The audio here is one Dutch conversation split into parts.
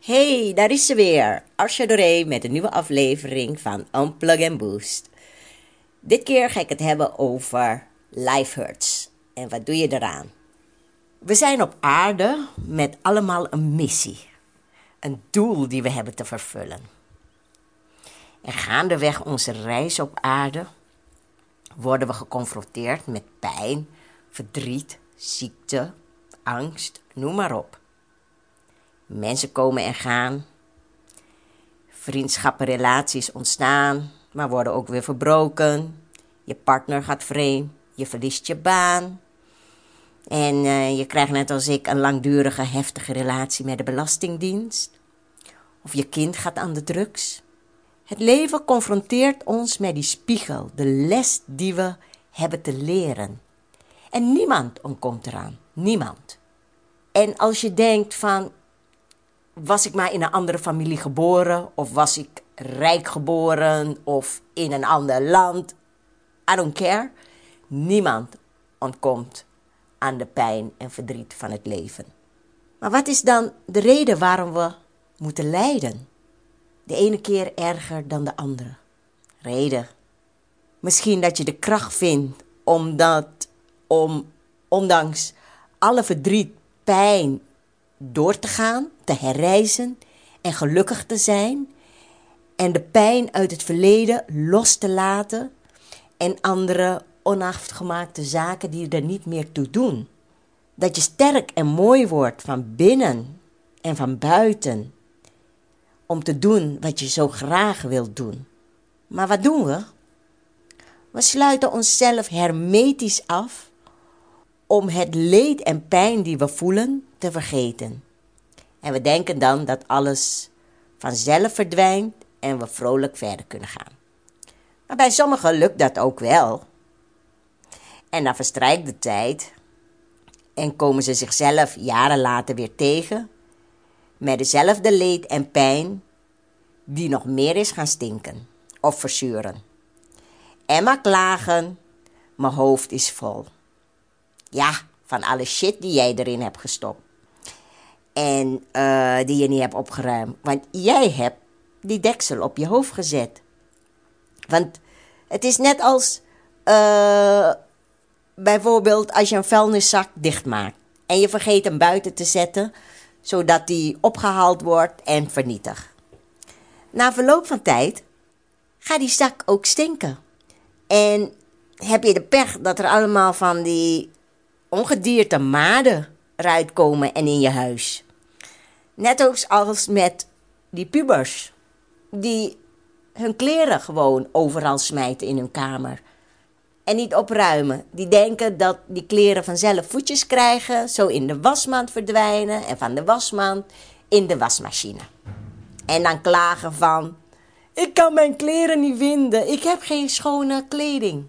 Hey, daar is ze weer. Asja met een nieuwe aflevering van Unplug and Boost. Dit keer ga ik het hebben over life hurts. En wat doe je eraan? We zijn op aarde met allemaal een missie. Een doel die we hebben te vervullen. En gaandeweg onze reis op aarde worden we geconfronteerd met pijn, verdriet, ziekte, angst, noem maar op. Mensen komen en gaan. Vriendschappen, relaties ontstaan, maar worden ook weer verbroken. Je partner gaat vreemd, je verliest je baan. En uh, je krijgt net als ik een langdurige, heftige relatie met de Belastingdienst. Of je kind gaat aan de drugs. Het leven confronteert ons met die spiegel, de les die we hebben te leren. En niemand ontkomt eraan, niemand. En als je denkt van, was ik maar in een andere familie geboren, of was ik rijk geboren, of in een ander land. I don't care. Niemand ontkomt aan de pijn en verdriet van het leven. Maar wat is dan de reden waarom we moeten lijden? De ene keer erger dan de andere. Reden. Misschien dat je de kracht vindt omdat, om, ondanks alle verdriet, pijn door te gaan, te herreizen en gelukkig te zijn en de pijn uit het verleden los te laten en andere onafgemaakte zaken die er niet meer toe doen. Dat je sterk en mooi wordt van binnen en van buiten om te doen wat je zo graag wilt doen. Maar wat doen we? We sluiten onszelf hermetisch af om het leed en pijn die we voelen te vergeten. En we denken dan dat alles vanzelf verdwijnt en we vrolijk verder kunnen gaan. Maar bij sommigen lukt dat ook wel. En dan verstrijkt de tijd en komen ze zichzelf jaren later weer tegen met dezelfde leed en pijn die nog meer is gaan stinken of verzuren. En klagen, mijn hoofd is vol. Ja, van alle shit die jij erin hebt gestopt. En uh, die je niet hebt opgeruimd. Want jij hebt die deksel op je hoofd gezet. Want het is net als uh, bijvoorbeeld als je een vuilniszak dichtmaakt. En je vergeet hem buiten te zetten, zodat die opgehaald wordt en vernietigd. Na verloop van tijd gaat die zak ook stinken. En heb je de pech dat er allemaal van die ongedierte maden eruit komen en in je huis. Net als met die pubers. Die hun kleren gewoon overal smijten in hun kamer. En niet opruimen. Die denken dat die kleren vanzelf voetjes krijgen. Zo in de wasmand verdwijnen. En van de wasmand in de wasmachine. En dan klagen van... Ik kan mijn kleren niet vinden. Ik heb geen schone kleding.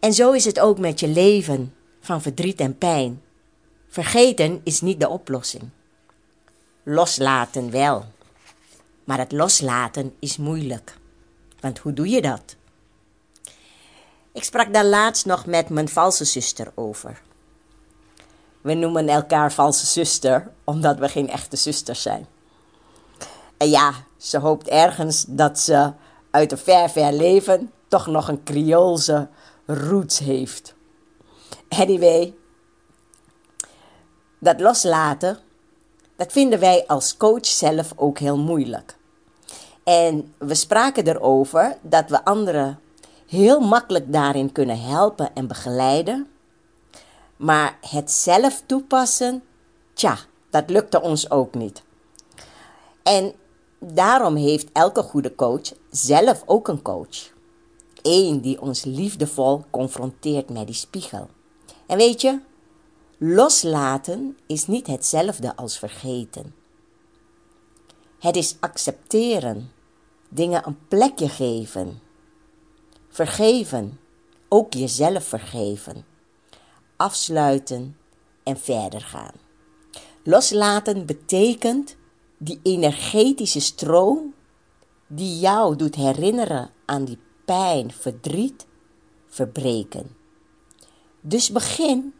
En zo is het ook met je leven van verdriet en pijn. Vergeten is niet de oplossing. Loslaten wel. Maar het loslaten is moeilijk. Want hoe doe je dat? Ik sprak daar laatst nog met mijn valse zuster over. We noemen elkaar valse zuster omdat we geen echte zusters zijn. En ja, ze hoopt ergens dat ze uit een ver, ver leven toch nog een Creoolse roots heeft. Anyway, dat loslaten, dat vinden wij als coach zelf ook heel moeilijk. En we spraken erover dat we anderen heel makkelijk daarin kunnen helpen en begeleiden. Maar het zelf toepassen, tja, dat lukte ons ook niet. En daarom heeft elke goede coach zelf ook een coach. Eén die ons liefdevol confronteert met die spiegel. En weet je, loslaten is niet hetzelfde als vergeten. Het is accepteren Dingen een plekje geven. Vergeven. Ook jezelf vergeven. Afsluiten en verder gaan. Loslaten betekent die energetische stroom die jou doet herinneren aan die pijn, verdriet, verbreken. Dus begin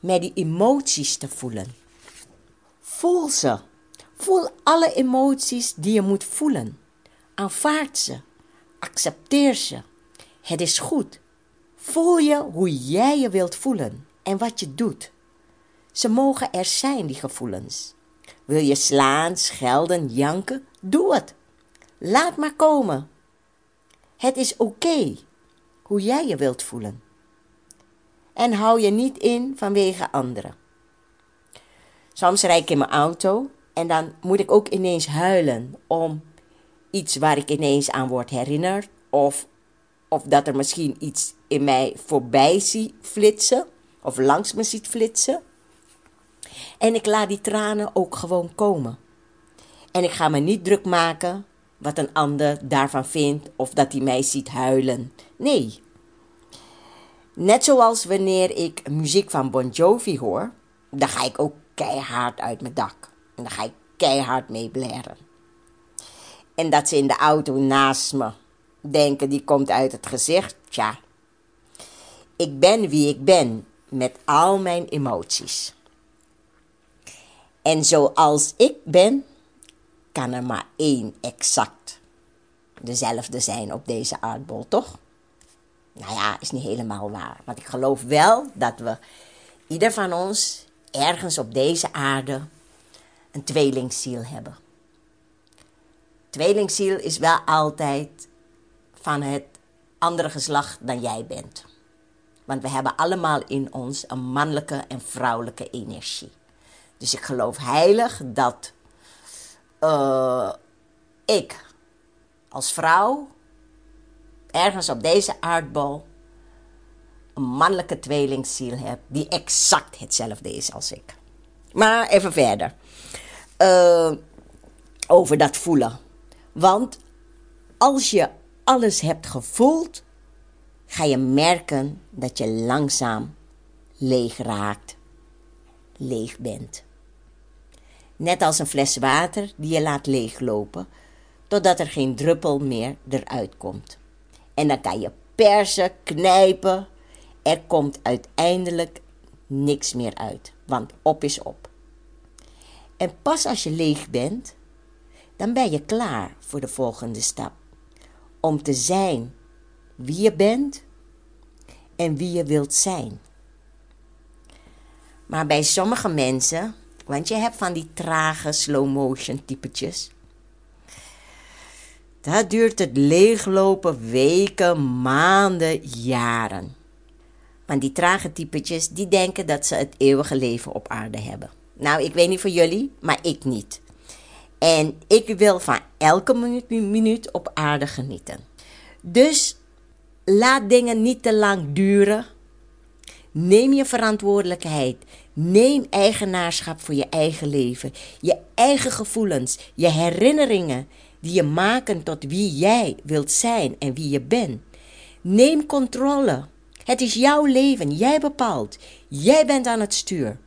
met die emoties te voelen. Voel ze. Voel alle emoties die je moet voelen. Aanvaard ze. Accepteer ze. Het is goed. Voel je hoe jij je wilt voelen en wat je doet. Ze mogen er zijn, die gevoelens. Wil je slaan, schelden, janken? Doe het. Laat maar komen. Het is oké hoe jij je wilt voelen. En hou je niet in vanwege anderen. Soms rijd ik in mijn auto en dan moet ik ook ineens huilen om iets waar ik ineens aan word herinnerd. Of, of dat er misschien iets in mij voorbij zie flitsen. Of langs me ziet flitsen. En ik laat die tranen ook gewoon komen. En ik ga me niet druk maken wat een ander daarvan vindt of dat hij mij ziet huilen. Nee. Net zoals wanneer ik muziek van Bon Jovi hoor, dan ga ik ook keihard uit mijn dak. En dan ga ik keihard mee blaren. En dat ze in de auto naast me denken, die komt uit het gezicht. Tja, ik ben wie ik ben met al mijn emoties. En zoals ik ben, kan er maar één exact dezelfde zijn op deze aardbol, toch? Nou ja, is niet helemaal waar. Want ik geloof wel dat we, ieder van ons, ergens op deze aarde een tweelingziel hebben. Tweelingziel is wel altijd van het andere geslacht dan jij bent. Want we hebben allemaal in ons een mannelijke en vrouwelijke energie. Dus ik geloof heilig dat uh, ik als vrouw ergens op deze aardbol een mannelijke tweelingziel heb die exact hetzelfde is als ik. Maar even verder. Uh, over dat voelen. Want als je alles hebt gevoeld, ga je merken dat je langzaam leeg raakt, leeg bent. Net als een fles water die je laat leeglopen, totdat er geen druppel meer eruit komt. En dan kan je persen, knijpen. Er komt uiteindelijk niks meer uit, want op is op. En pas als je leeg bent, dan ben je klaar voor de volgende stap. Om te zijn wie je bent en wie je wilt zijn. Maar bij sommige mensen want je hebt van die trage slow motion typetjes. Dat duurt het leeglopen weken, maanden, jaren. Want die trage typetjes, die denken dat ze het eeuwige leven op aarde hebben. Nou, ik weet niet voor jullie, maar ik niet. En ik wil van elke minuut, minuut op aarde genieten. Dus laat dingen niet te lang duren. Neem je verantwoordelijkheid. Neem eigenaarschap voor je eigen leven, je eigen gevoelens, je herinneringen die je maken tot wie jij wilt zijn en wie je bent. Neem controle. Het is jouw leven, jij bepaalt. Jij bent aan het stuur.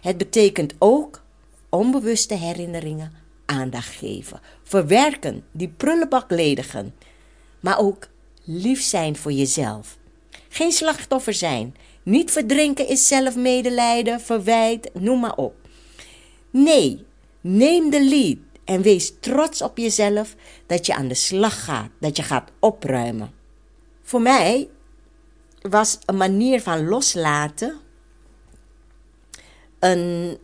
Het betekent ook onbewuste herinneringen aandacht geven, verwerken, die prullenbak ledigen, maar ook lief zijn voor jezelf. Geen slachtoffer zijn, niet verdrinken is zelfmedelijden, verwijt, noem maar op. Nee, neem de lead en wees trots op jezelf dat je aan de slag gaat, dat je gaat opruimen. Voor mij was een manier van loslaten een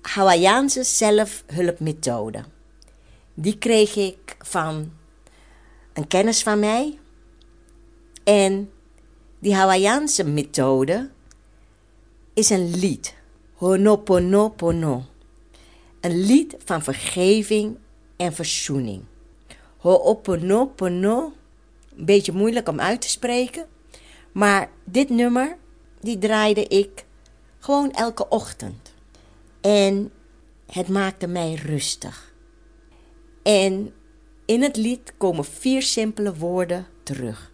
Hawaïaanse zelfhulpmethode. Die kreeg ik van een kennis van mij. En die Hawaïaanse methode is een lied. Ho'oponopono. Een lied van vergeving en verzoening. Ho'oponopono, een beetje moeilijk om uit te spreken. Maar dit nummer, die draaide ik gewoon elke ochtend. En het maakte mij rustig. En In het lied komen vier simpele woorden terug.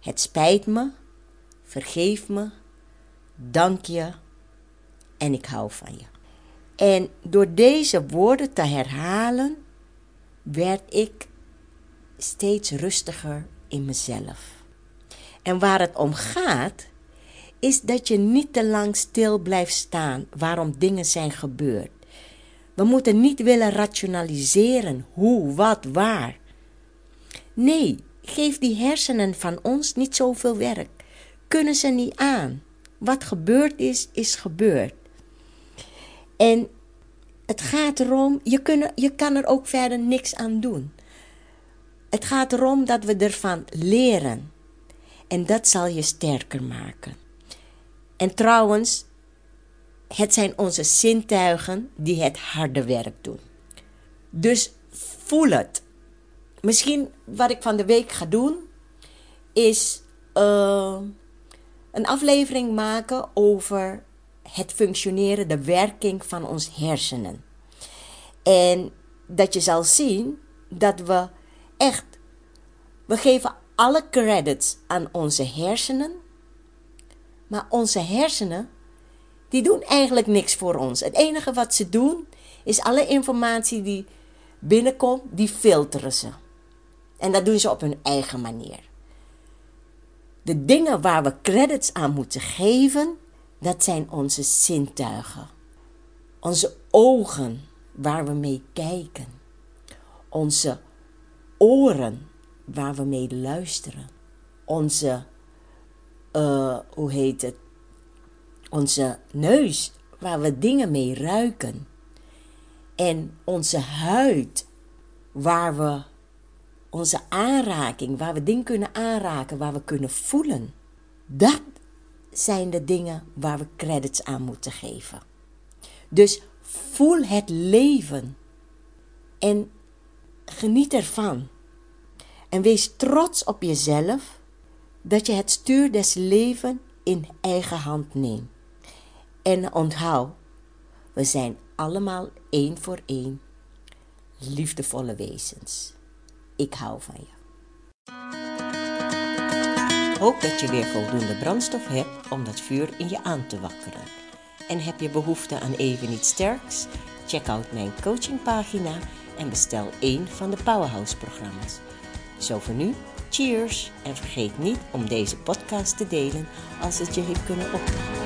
Het spijt me, vergeef me, dank je en ik hou van je. En door deze woorden te herhalen, werd ik steeds rustiger in mezelf. En waar het om gaat, is dat je niet te lang stil blijft staan waarom dingen zijn gebeurd. We moeten niet willen rationaliseren hoe, wat, waar. Nee, geef die hersenen van ons niet zoveel werk. Kunnen ze niet aan. Wat gebeurd is, is gebeurd. En het gaat erom, je, kun, je kan er ook verder niks aan doen. Het gaat erom dat we ervan leren. En dat zal je sterker maken. En trouwens, het zijn onze zintuigen die het harde werk doen. Dus voel het. Misschien wat ik van de week ga doen, is uh, een aflevering maken over het functioneren, de werking van ons hersenen. En dat je zal zien dat we echt, we geven alle credits aan onze hersenen, maar onze hersenen, die doen eigenlijk niks voor ons. Het enige wat ze doen, is alle informatie die binnenkomt, die filteren ze. En dat doen ze op hun eigen manier. De dingen waar we credits aan moeten geven, dat zijn onze zintuigen. Onze ogen waar we mee kijken. Onze oren waar we mee luisteren. Onze, uh, hoe heet het? Onze neus waar we dingen mee ruiken. En onze huid waar we onze aanraking, waar we dingen kunnen aanraken, waar we kunnen voelen. Dat zijn de dingen waar we credits aan moeten geven. Dus voel het leven en geniet ervan. En wees trots op jezelf dat je het stuur des levens in eigen hand neemt. En onthoud, we zijn allemaal één voor één liefdevolle wezens. Ik hou van je. Hoop dat je weer voldoende brandstof hebt om dat vuur in je aan te wakkeren. En heb je behoefte aan even iets sterks? Check out mijn coachingpagina en bestel één van de Powerhouse-programma's. Zo voor nu, cheers! En vergeet niet om deze podcast te delen als het je heeft kunnen opnemen.